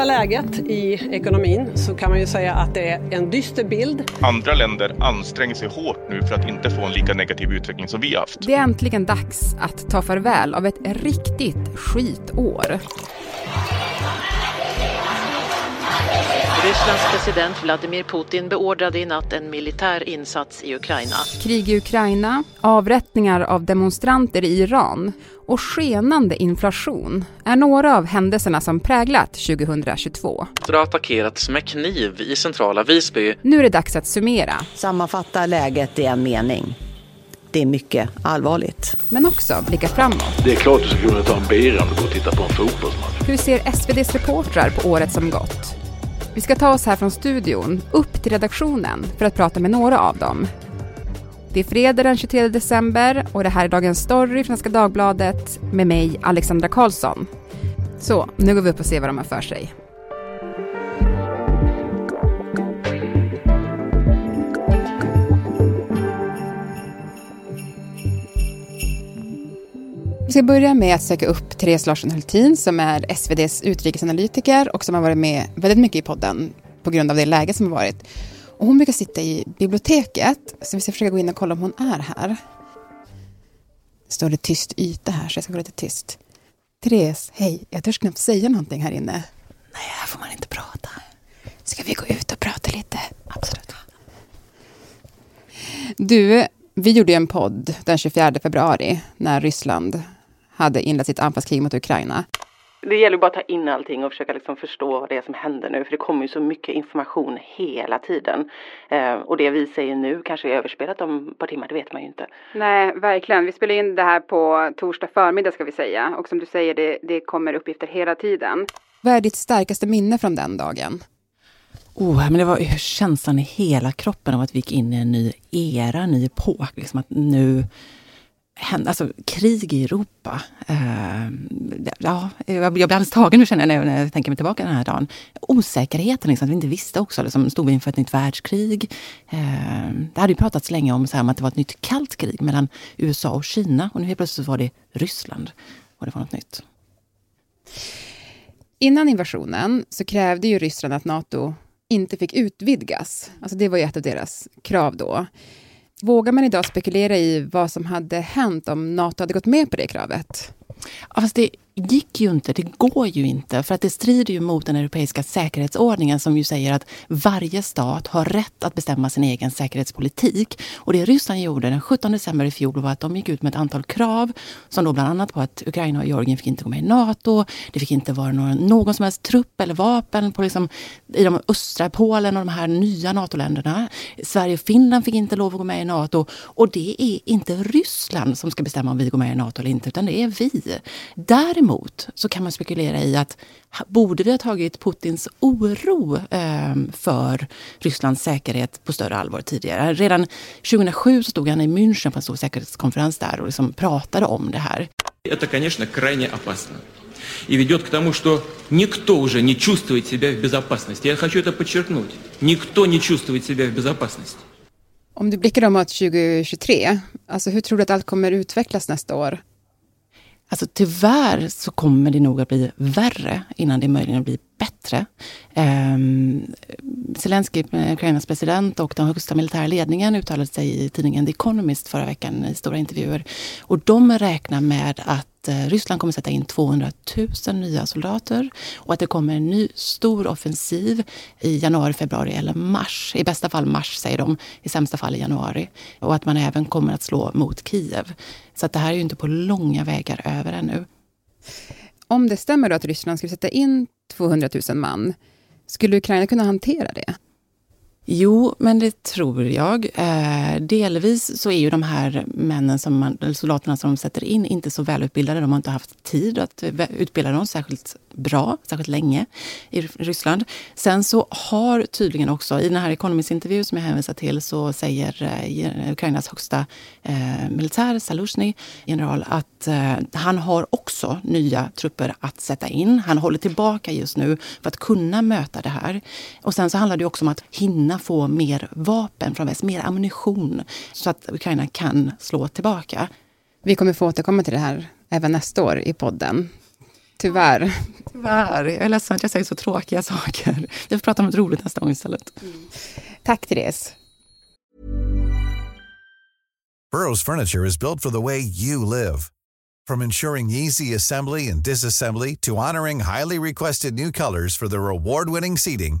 sammanfattar läget i ekonomin så kan man ju säga att det är en dyster bild. Andra länder anstränger sig hårt nu för att inte få en lika negativ utveckling som vi haft. Det är äntligen dags att ta farväl av ett riktigt skitår. Rysslands president Vladimir Putin beordrade i natt en militär insats i Ukraina. Krig i Ukraina, avrättningar av demonstranter i Iran och skenande inflation är några av händelserna som präglat 2022. Det har attackerats med kniv i centrala Visby. Nu är det dags att summera. Sammanfatta läget i en mening. Det är mycket allvarligt. Men också blicka framåt. Det är klart du ska kunna ta en bira om du går och tittar på en fotbollsmatch. Hur ser SVDs reportrar på året som gått? Vi ska ta oss här från studion upp till redaktionen för att prata med några av dem. Det är fredag den 23 december och det här är dagens story från Svenska Dagbladet med mig, Alexandra Karlsson. Så, nu går vi upp och ser vad de har för sig. Vi ska börja med att söka upp Therese Larsson Hultin som är SVDs utrikesanalytiker och som har varit med väldigt mycket i podden på grund av det läge som har varit. Och hon brukar sitta i biblioteket, så vi ska försöka gå in och kolla om hon är här. Det står det tyst yta här, så jag ska gå lite tyst. Therese, hej. Jag törs knappt säga någonting här inne. Nej, här får man inte prata. Ska vi gå ut och prata lite? Absolut. Du, vi gjorde ju en podd den 24 februari när Ryssland hade inlett sitt anfallskrig mot Ukraina. Det gäller bara att ta in allting och försöka liksom förstå vad det är som händer nu. För det kommer ju så mycket information hela tiden. Eh, och det vi säger nu kanske är överspelat om ett par timmar, det vet man ju inte. Nej, verkligen. Vi spelar in det här på torsdag förmiddag ska vi säga. Och som du säger, det, det kommer uppgifter hela tiden. Vad är ditt starkaste minne från den dagen? Oh, men det var känslan i hela kroppen av att vi gick in i en ny era, en ny epok. Liksom att nu alltså krig i Europa. Uh, ja, jag blir alldeles tagen nu känner jag när jag tänker mig tillbaka den här dagen. Osäkerheten, liksom, att vi inte visste också. Liksom, stod vi inför ett nytt världskrig? Uh, det hade ju pratats länge om, så här, om att det var ett nytt kallt krig mellan USA och Kina. Och nu helt plötsligt var det Ryssland. Och det var något nytt. Innan invasionen så krävde ju Ryssland att Nato inte fick utvidgas. Alltså det var ju ett av deras krav då. Vågar man idag spekulera i vad som hade hänt om Nato hade gått med på det kravet? Ja, fast det gick ju inte, det går ju inte. För att det strider ju mot den europeiska säkerhetsordningen som ju säger att varje stat har rätt att bestämma sin egen säkerhetspolitik. Och det Ryssland gjorde den 17 december i fjol var att de gick ut med ett antal krav som då bland annat på att Ukraina och Georgien fick inte gå med i Nato. Det fick inte vara någon, någon som helst trupp eller vapen på liksom, i de östra Polen och de här nya NATO-länderna. Sverige och Finland fick inte lov att gå med i Nato. Och det är inte Ryssland som ska bestämma om vi går med i Nato eller inte, utan det är vi. Där Däremot så kan man spekulera i att borde vi ha tagit Putins oro eh, för Rysslands säkerhet på större allvar tidigare? Redan 2007 så stod han i München på en stor säkerhetskonferens där och liksom pratade om det här. Это, конечно, крайне опасно. И ведет к тому, что никто уже не чувствует себя в безопасности. Я хочу это подчеркнуть. Никто не чувствует себя в безопасности. Om du blickar mot 2023, alltså hur tror du att allt kommer utvecklas nästa år? Alltså tyvärr så kommer det nog att bli värre innan det möjligen blir bättre. Um, Zelensky, eh, Ukrainas president och den högsta militära ledningen uttalade sig i tidningen The Economist förra veckan i stora intervjuer. Och de räknar med att eh, Ryssland kommer sätta in 200 000 nya soldater och att det kommer en ny stor offensiv i januari, februari eller mars. I bästa fall mars säger de, i sämsta fall i januari. Och att man även kommer att slå mot Kiev. Så att det här är ju inte på långa vägar över ännu. Om det stämmer då att Ryssland skulle sätta in 200 000 man, skulle Ukraina kunna hantera det? Jo, men det tror jag. Eh, delvis så är ju de här männen, som man, soldaterna som de sätter in, inte så välutbildade. De har inte haft tid att utbilda dem särskilt bra, särskilt länge i Ryssland. Sen så har tydligen också, i den här Economist-intervju som jag hänvisar till, så säger eh, Ukrainas högsta eh, militär, Saluzjny, general, att eh, han har också nya trupper att sätta in. Han håller tillbaka just nu för att kunna möta det här. Och sen så handlar det också om att hinna få mer vapen från väst, mer ammunition, så att Ukraina kan slå tillbaka. Vi kommer få återkomma till det här även nästa år i podden. Tyvärr. Tyvärr. Jag är ledsen att jag säger så tråkiga saker. Vi får prata om något roligt nästa gång istället. Mm. Tack Therese. Burrows furniture is built for the way you live. From ensuring easy assembly and disassembly to honoring highly requested new colors for their award-winning seating,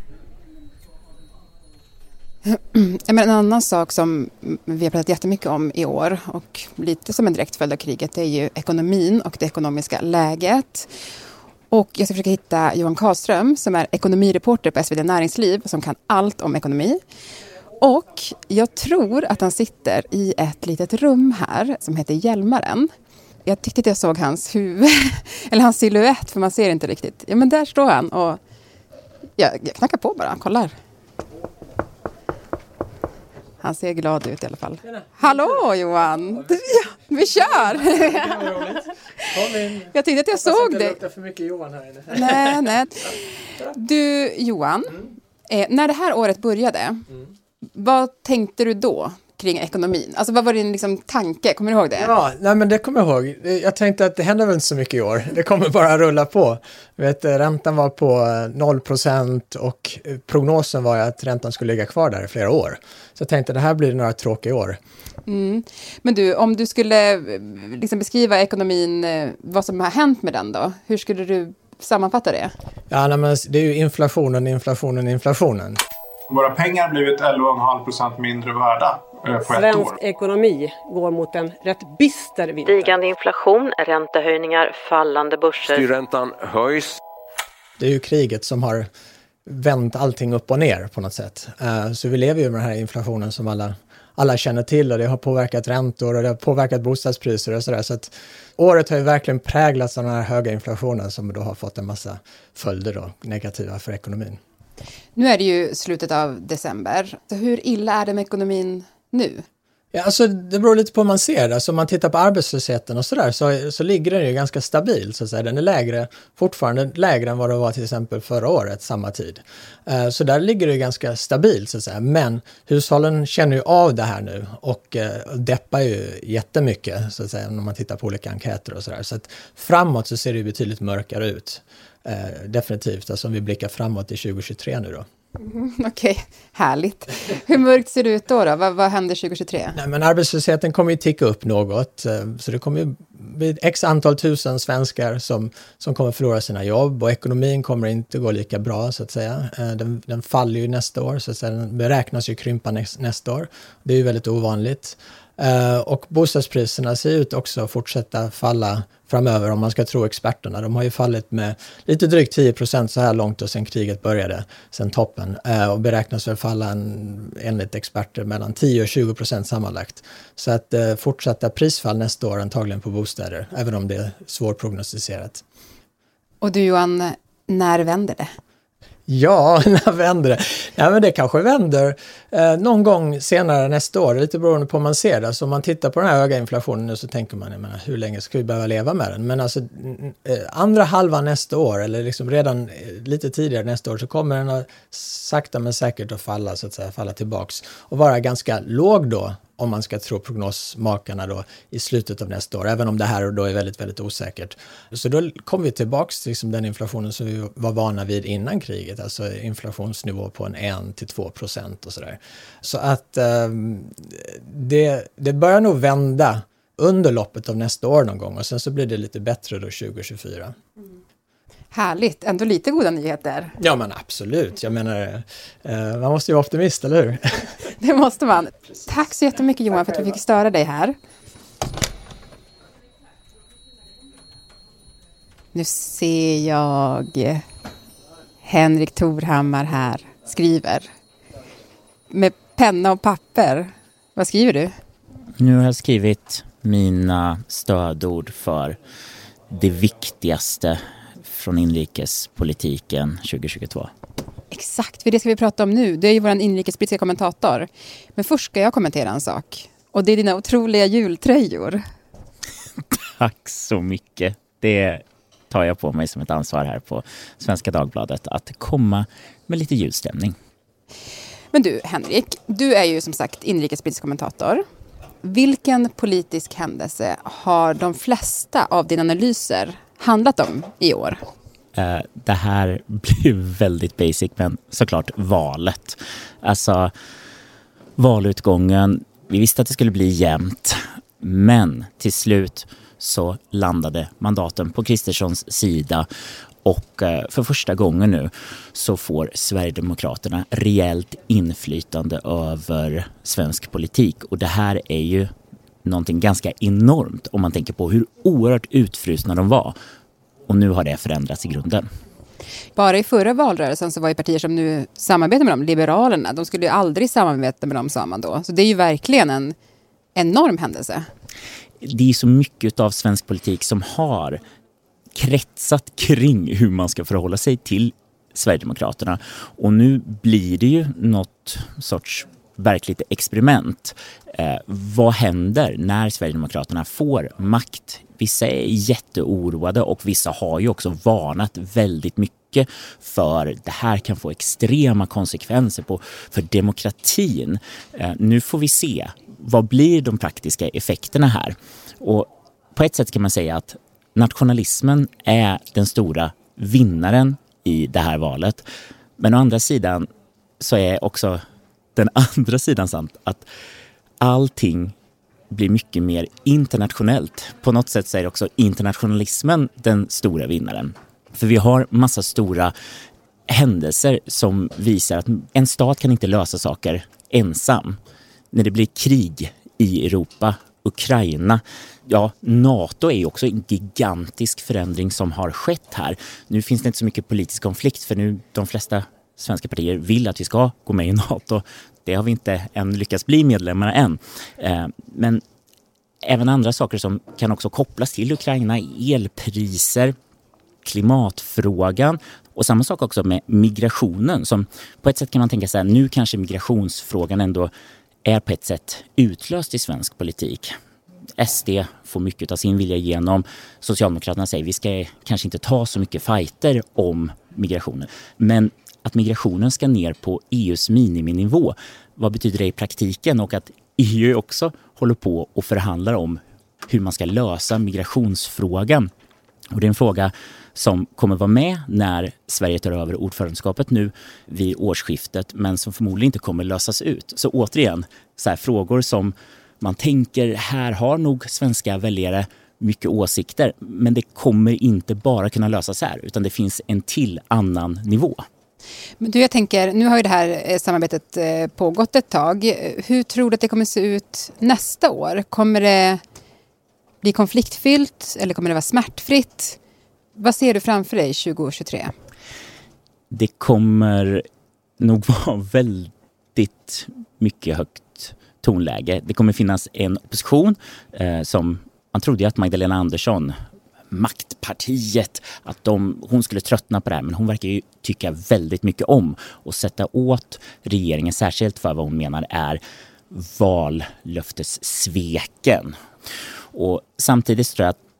Men en annan sak som vi har pratat jättemycket om i år och lite som en direkt följd av kriget det är ju ekonomin och det ekonomiska läget. Och jag ska försöka hitta Johan Karlström som är ekonomireporter på SvD Näringsliv som kan allt om ekonomi. Och jag tror att han sitter i ett litet rum här som heter Hjälmaren. Jag tyckte att jag såg hans huvud, eller hans siluett, för man ser inte riktigt. Ja, men där står han och jag, jag knackar på bara, kollar. Han ser glad ut i alla fall. Tjena. Hallå Johan! Ja, vi kör! Jag tänkte att jag såg dig. Det för mycket Johan här inne. Nej, nej. Du Johan, mm. eh, när det här året började, mm. vad tänkte du då? Kring ekonomin? Alltså vad var din liksom, tanke? Kommer du ihåg det? Ja, nej, men det kommer jag ihåg. Jag tänkte att det händer väl inte så mycket i år. Det kommer bara rulla på. Vet, räntan var på 0 procent och prognosen var att räntan skulle ligga kvar där i flera år. Så jag tänkte att det här blir några tråkiga år. Mm. Men du, om du skulle liksom beskriva ekonomin, eh, vad som har hänt med den då? Hur skulle du sammanfatta det? Ja, nej, men det är ju inflationen, inflationen, inflationen. Våra pengar har blivit 11,5 procent mindre värda Eh, Svensk ekonomi går mot en rätt bister vinter. Stigande inflation, räntehöjningar, fallande börser. Styrräntan höjs. Det är ju kriget som har vänt allting upp och ner på något sätt. Eh, så vi lever ju med den här inflationen som alla, alla känner till och det har påverkat räntor och det har påverkat bostadspriser och sådär. Så att året har ju verkligen präglats av den här höga inflationen som då har fått en massa följder då, negativa för ekonomin. Nu är det ju slutet av december. Så hur illa är det med ekonomin nu? Ja, alltså, det beror lite på hur man ser det. Alltså, om man tittar på arbetslösheten och sådär så, så ligger den ju ganska stabil. Så att säga. Den är lägre, fortfarande lägre än vad det var till exempel förra året, samma tid. Uh, så där ligger det ganska stabilt så att säga. Men hushållen känner ju av det här nu och uh, deppar ju jättemycket så att säga, när man tittar på olika enkäter och sådär. Så att framåt så ser det ju betydligt mörkare ut. Uh, definitivt, alltså om vi blickar framåt i 2023 nu då. Mm, Okej, okay. härligt. Hur mörkt ser det ut då? då? Vad, vad händer 2023? Nej, men arbetslösheten kommer ju ticka upp något. Eh, så det kommer ju bli x antal tusen svenskar som, som kommer förlora sina jobb och ekonomin kommer inte gå lika bra så att säga. Eh, den, den faller ju nästa år, så att säga. den beräknas ju krympa nästa år. Det är ju väldigt ovanligt. Eh, och bostadspriserna ser ut också att fortsätta falla framöver om man ska tro experterna. De har ju fallit med lite drygt 10 procent så här långt och sen kriget började, sen toppen. Eh, och beräknas väl falla en, enligt experter mellan 10 och 20 procent sammanlagt. Så att eh, fortsatta prisfall nästa år antagligen på bostäder, även om det är svårprognostiserat. Och du Johan, när vänder det? Ja, när vänder det? Ja, men det kanske vänder eh, någon gång senare nästa år, lite beroende på hur man ser det. Så om man tittar på den här höga inflationen nu så tänker man, jag menar, hur länge ska vi behöva leva med den? Men alltså eh, andra halvan nästa år, eller liksom redan eh, lite tidigare nästa år, så kommer den att sakta men säkert att falla, så att säga, falla tillbaks och vara ganska låg då om man ska tro prognosmakarna då i slutet av nästa år, även om det här då är väldigt, väldigt osäkert. Så då kommer vi tillbaks till liksom den inflationen som vi var vana vid innan kriget, alltså inflationsnivå på en 1 till 2 procent och sådär. Så att eh, det, det börjar nog vända under loppet av nästa år någon gång och sen så blir det lite bättre då 2024. Mm. Härligt, ändå lite goda nyheter. Ja men absolut, jag menar, eh, man måste ju vara optimist, eller hur? Det måste man. Tack så jättemycket Johan för att vi fick störa dig här. Nu ser jag Henrik Torhammar här skriver. Med penna och papper. Vad skriver du? Nu har jag skrivit mina stödord för det viktigaste från inrikespolitiken 2022. Exakt, för det ska vi prata om nu. Du är ju vår inrikespolitiska kommentator. Men först ska jag kommentera en sak. Och det är dina otroliga jultröjor. Tack så mycket. Det tar jag på mig som ett ansvar här på Svenska Dagbladet att komma med lite julstämning. Men du, Henrik, du är ju som sagt inrikespolitisk kommentator. Vilken politisk händelse har de flesta av dina analyser handlat om i år? Eh, det här blir väldigt basic, men såklart valet. Alltså, valutgången. Vi visste att det skulle bli jämnt, men till slut så landade mandaten på Kristerssons sida och eh, för första gången nu så får Sverigedemokraterna rejält inflytande över svensk politik. Och det här är ju någonting ganska enormt om man tänker på hur oerhört utfrusna de var. Och nu har det förändrats i grunden. Bara i förra valrörelsen så var ju partier som nu samarbetar med dem, Liberalerna, de skulle ju aldrig samarbeta med dem sa man då. Så det är ju verkligen en enorm händelse. Det är så mycket av svensk politik som har kretsat kring hur man ska förhålla sig till Sverigedemokraterna. Och nu blir det ju något sorts verkligt experiment. Eh, vad händer när Sverigedemokraterna får makt? Vissa är jätteoroade och vissa har ju också varnat väldigt mycket för det här kan få extrema konsekvenser på, för demokratin. Eh, nu får vi se. Vad blir de praktiska effekterna här? Och på ett sätt kan man säga att nationalismen är den stora vinnaren i det här valet. Men å andra sidan så är också den andra sidan sant att allting blir mycket mer internationellt. På något sätt säger är också internationalismen den stora vinnaren. För vi har massa stora händelser som visar att en stat kan inte lösa saker ensam. När det blir krig i Europa Ukraina. Ja, Nato är ju också en gigantisk förändring som har skett här. Nu finns det inte så mycket politisk konflikt för nu de flesta svenska partier vill att vi ska gå med i Nato. Det har vi inte än lyckats bli medlemmar än. Eh, men även andra saker som kan också kopplas till Ukraina, elpriser, klimatfrågan och samma sak också med migrationen som på ett sätt kan man tänka sig nu kanske migrationsfrågan ändå är på ett sätt utlöst i svensk politik. SD får mycket av sin vilja igenom. Socialdemokraterna säger vi ska kanske inte ta så mycket fighter om migrationen. Men att migrationen ska ner på EUs miniminivå, vad betyder det i praktiken? Och att EU också håller på och förhandlar om hur man ska lösa migrationsfrågan. Och det är en fråga som kommer vara med när Sverige tar över ordförandeskapet nu vid årsskiftet men som förmodligen inte kommer lösas ut. Så återigen, så här, frågor som man tänker här har nog svenska väljare mycket åsikter men det kommer inte bara kunna lösas här utan det finns en till annan nivå. Men du, jag tänker, nu har ju det här eh, samarbetet eh, pågått ett tag. Hur tror du att det kommer se ut nästa år? Kommer det bli konfliktfyllt eller kommer det vara smärtfritt? Vad ser du framför dig 2023? Det kommer nog vara väldigt mycket högt tonläge. Det kommer finnas en opposition eh, som man trodde att Magdalena Andersson maktpartiet, att de, hon skulle tröttna på det här. Men hon verkar ju tycka väldigt mycket om att sätta åt regeringen, särskilt för vad hon menar är vallöftessveken. Och samtidigt tror jag att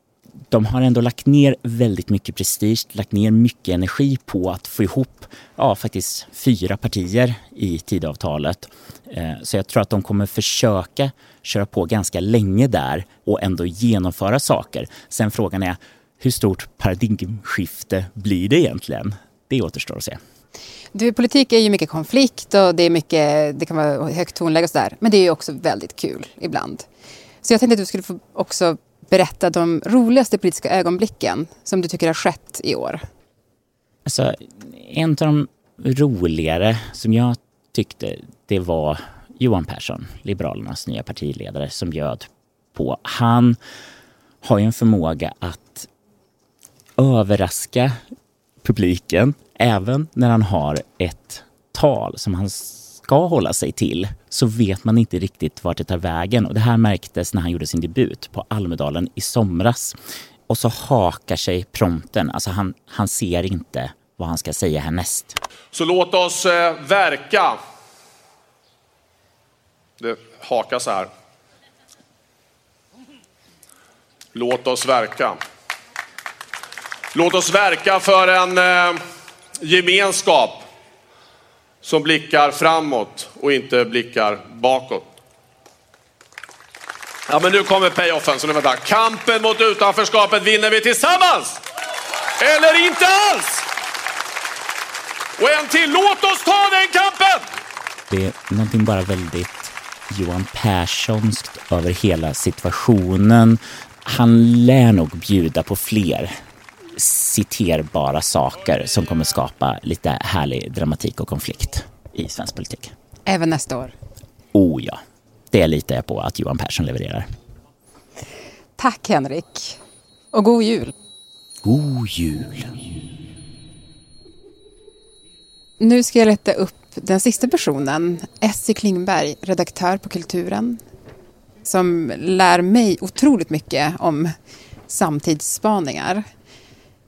de har ändå lagt ner väldigt mycket prestige, lagt ner mycket energi på att få ihop ja, faktiskt fyra partier i Tidöavtalet. Eh, så jag tror att de kommer försöka köra på ganska länge där och ändå genomföra saker. Sen frågan är hur stort paradigmskifte blir det egentligen? Det återstår att se. Du, politik är ju mycket konflikt och det, är mycket, det kan vara högt tonläge och sådär. Men det är ju också väldigt kul ibland. Så jag tänkte att du skulle få också berätta de roligaste politiska ögonblicken som du tycker har skett i år? Alltså, en av de roligare som jag tyckte det var Johan Persson, Liberalernas nya partiledare, som bjöd på. Han har ju en förmåga att överraska publiken även när han har ett tal som han ska hålla sig till så vet man inte riktigt vart det tar vägen. Och det här märktes när han gjorde sin debut på Almedalen i somras. Och så hakar sig prompten, alltså han, han ser inte vad han ska säga härnäst. Så låt oss eh, verka. Det hakar så här. Låt oss verka. Låt oss verka för en eh, gemenskap som blickar framåt och inte blickar bakåt. Ja, men nu kommer payoffen, så nu vänta. Kampen mot utanförskapet vinner vi tillsammans! Eller inte alls! Och en till, låt oss ta den kampen! Det är någonting bara väldigt Johan Perssonskt över hela situationen. Han lär nog bjuda på fler citerbara saker som kommer skapa lite härlig dramatik och konflikt i svensk politik. Även nästa år? Oh ja, det litar jag på att Johan Persson levererar. Tack Henrik. Och god jul. God jul. Nu ska jag leta upp den sista personen, Essie Klingberg, redaktör på Kulturen, som lär mig otroligt mycket om samtidsspaningar.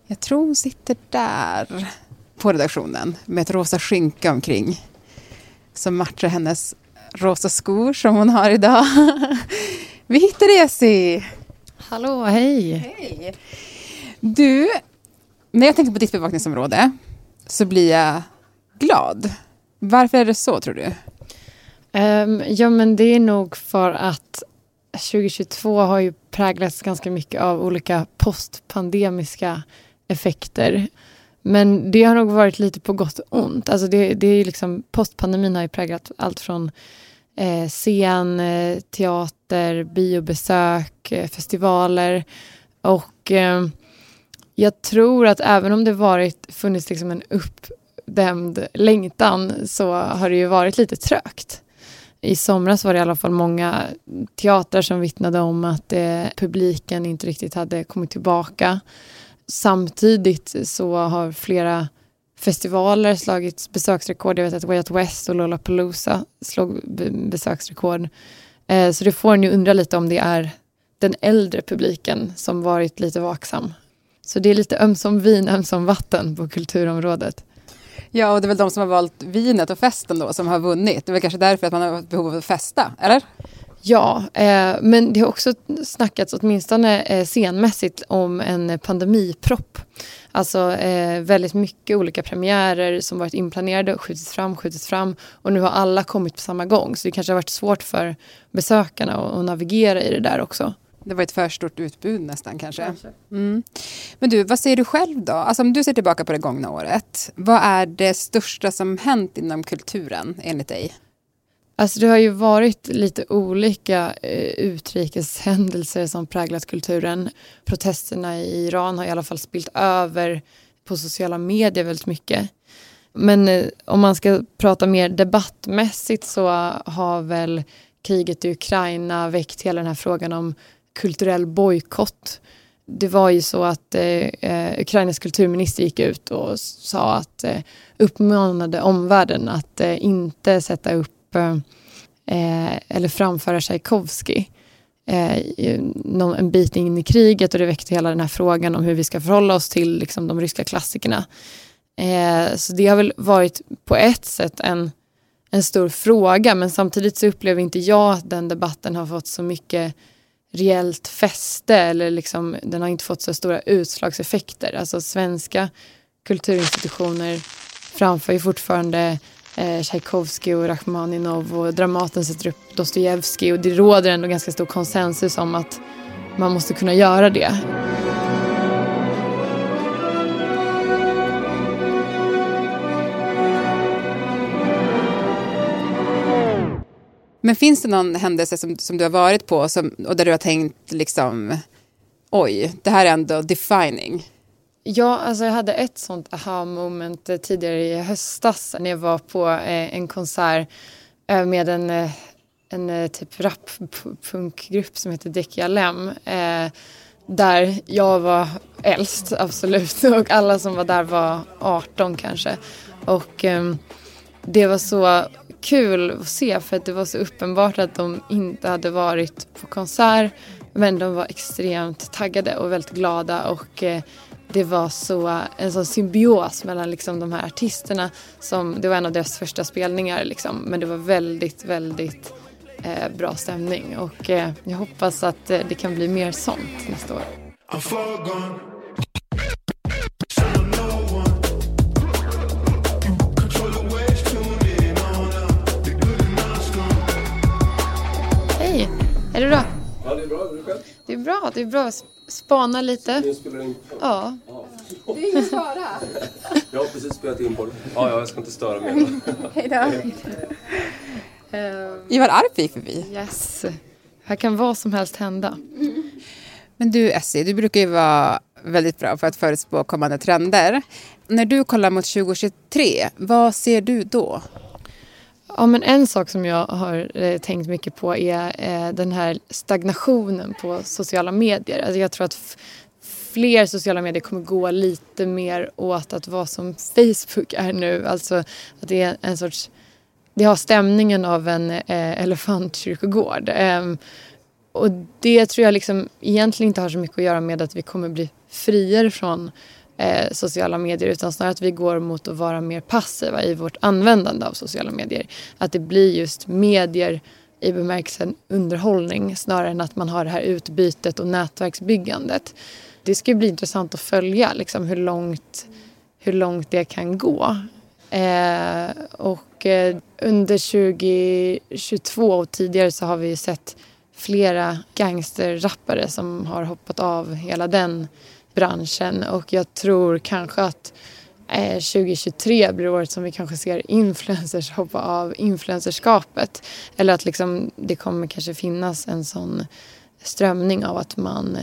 Jag tror hon sitter där på redaktionen med ett rosa skynke omkring som matchar hennes rosa skor som hon har idag. Vi hittar Essie! Hallå, hej! Hej! Du, när jag tänker på ditt bevakningsområde så blir jag glad. Varför är det så tror du? Um, ja men det är nog för att 2022 har ju präglats ganska mycket av olika postpandemiska effekter. Men det har nog varit lite på gott och ont. Alltså det, det är liksom, postpandemin har ju präglat allt från eh, scen, eh, teater, biobesök, eh, festivaler. Och eh, jag tror att även om det varit, funnits liksom en uppdämd längtan så har det ju varit lite trögt. I somras var det i alla fall många teatrar som vittnade om att eh, publiken inte riktigt hade kommit tillbaka. Samtidigt så har flera festivaler slagit besöksrekord. Jag vet att Way Out West och Lollapalooza slog besöksrekord. Eh, så det får en ju undra lite om det är den äldre publiken som varit lite vaksam. Så det är lite ömsom vin, ömsom vatten på kulturområdet. Ja, och det är väl de som har valt vinet och festen då som har vunnit. Det är väl kanske därför att man har behov av att festa, eller? Ja, eh, men det har också snackats åtminstone eh, scenmässigt om en pandemipropp. Alltså eh, väldigt mycket olika premiärer som varit inplanerade och skjutits fram, skjutits fram och nu har alla kommit på samma gång. Så det kanske har varit svårt för besökarna att, att navigera i det där också. Det var ett för stort utbud nästan kanske. kanske. Mm. Men du, vad säger du själv då? Alltså om du ser tillbaka på det gångna året. Vad är det största som hänt inom kulturen enligt dig? Alltså det har ju varit lite olika eh, utrikeshändelser som präglat kulturen. Protesterna i Iran har i alla fall spilt över på sociala medier väldigt mycket. Men eh, om man ska prata mer debattmässigt så har väl kriget i Ukraina väckt hela den här frågan om kulturell bojkott. Det var ju så att eh, eh Ukrainas kulturminister gick ut och sa att eh, uppmanade omvärlden att eh, inte sätta upp Eh, eh, eller framföra Tchaikovsky eh, en bit in i kriget och det väckte hela den här frågan om hur vi ska förhålla oss till liksom, de ryska klassikerna. Eh, så det har väl varit på ett sätt en, en stor fråga men samtidigt så upplever inte jag att den debatten har fått så mycket reellt fäste eller liksom, den har inte fått så stora utslagseffekter. Alltså svenska kulturinstitutioner framför ju fortfarande Eh, Tchaikovsky och Rachmaninov och Dramaten sätter upp Dostojevskij och det råder ändå ganska stor konsensus om att man måste kunna göra det. Men finns det någon händelse som, som du har varit på som, och där du har tänkt liksom oj, det här är ändå defining? Ja, alltså jag hade ett sånt aha moment eh, tidigare i höstas när jag var på eh, en konsert eh, med en, en typ rap-punkgrupp som heter Dekia Lem. Där jag var äldst, absolut, och alla som var där var 18 kanske. Och ehm, det var så kul att se för att det var så uppenbart att de inte hade varit på konsert men de var extremt taggade och väldigt glada och det var så, en sån symbios mellan liksom de här artisterna. Som, det var en av deras första spelningar liksom, men det var väldigt, väldigt eh, bra stämning. Och eh, jag hoppas att eh, det kan bli mer sånt nästa år. Själv? Det är bra, det är bra. Spana lite. Nu spelar in. Ja. Det är ingen fara. Jag har precis spelat in på det. Ja, ja, jag ska inte störa mer. Hej då. Ivar Arp gick förbi. Yes. Här kan vad som helst hända. Men du Essie, du brukar ju vara väldigt bra för att förutspå kommande trender. När du kollar mot 2023, vad ser du då? Ja, men en sak som jag har eh, tänkt mycket på är eh, den här stagnationen på sociala medier. Alltså jag tror att fler sociala medier kommer gå lite mer åt att vara som Facebook är nu. Alltså att det är en sorts... Det har stämningen av en eh, elefantkyrkogård. Ehm, och det tror jag liksom egentligen inte har så mycket att göra med att vi kommer bli friare från eh, sociala medier utan snarare att vi går mot att vara mer passiva i vårt användande av sociala medier. Att det blir just medier i bemärkelsen underhållning snarare än att man har det här utbytet och nätverksbyggandet. Det ska bli intressant att följa liksom, hur, långt, hur långt det kan gå. Eh, och eh, under 2022 och tidigare så har vi sett flera gangsterrappare som har hoppat av hela den branschen och jag tror kanske att eh, 2023 blir året som vi kanske ser influencers hoppa av influencerskapet. Eller att liksom, det kommer kanske finnas en sån strömning av att man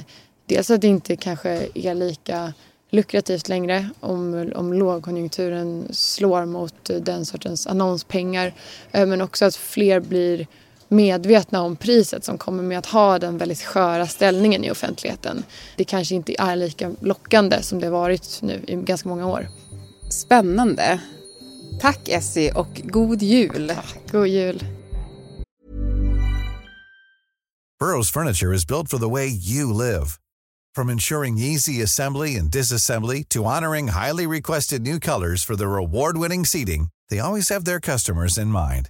dels att det inte kanske är lika lukrativt längre om, om lågkonjunkturen slår mot den sortens annonspengar. Eh, men också att fler blir medvetna om priset som kommer med att ha den väldigt sköra ställningen i offentligheten. Det kanske inte är lika lockande som det varit nu i ganska många år. Spännande. Tack Essie och god jul. God jul. Burrow's furniture is built for the way you live. From ensuring easy assembly and disassembly to honoring highly requested new colors for their award-winning seating, they always have their customers in mind.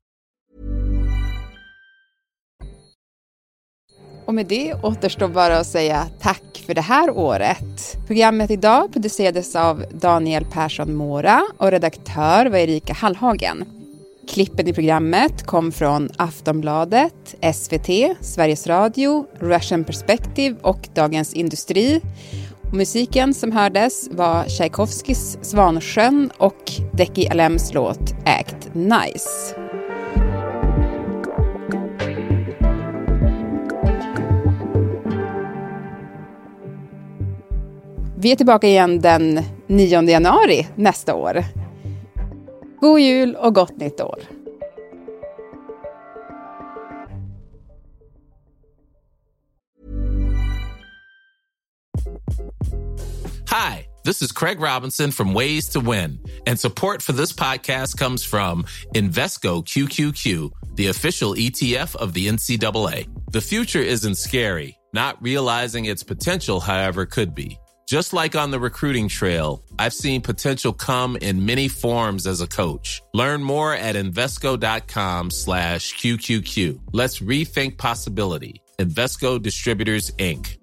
Och med det återstår bara att säga tack för det här året. Programmet idag producerades av Daniel Persson Mora och redaktör var Erika Hallhagen. Klippen i programmet kom från Aftonbladet, SVT, Sveriges Radio, Russian Perspective och Dagens Industri. Och musiken som hördes var Tchaikovskys Svansjön och Deki Alems låt Act Nice. Vi är tillbaka igen den 9 januari nästa år. God jul och gott nytt år! Hi, this is Craig Robinson from Ways to Win, and support for this podcast comes from Invesco QQQ, the official ETF of the NCAA. The future isn't scary. Not realizing its potential, however, could be. Just like on the recruiting trail, I've seen potential come in many forms as a coach. Learn more at Invesco.com slash QQQ. Let's rethink possibility. Invesco Distributors, Inc.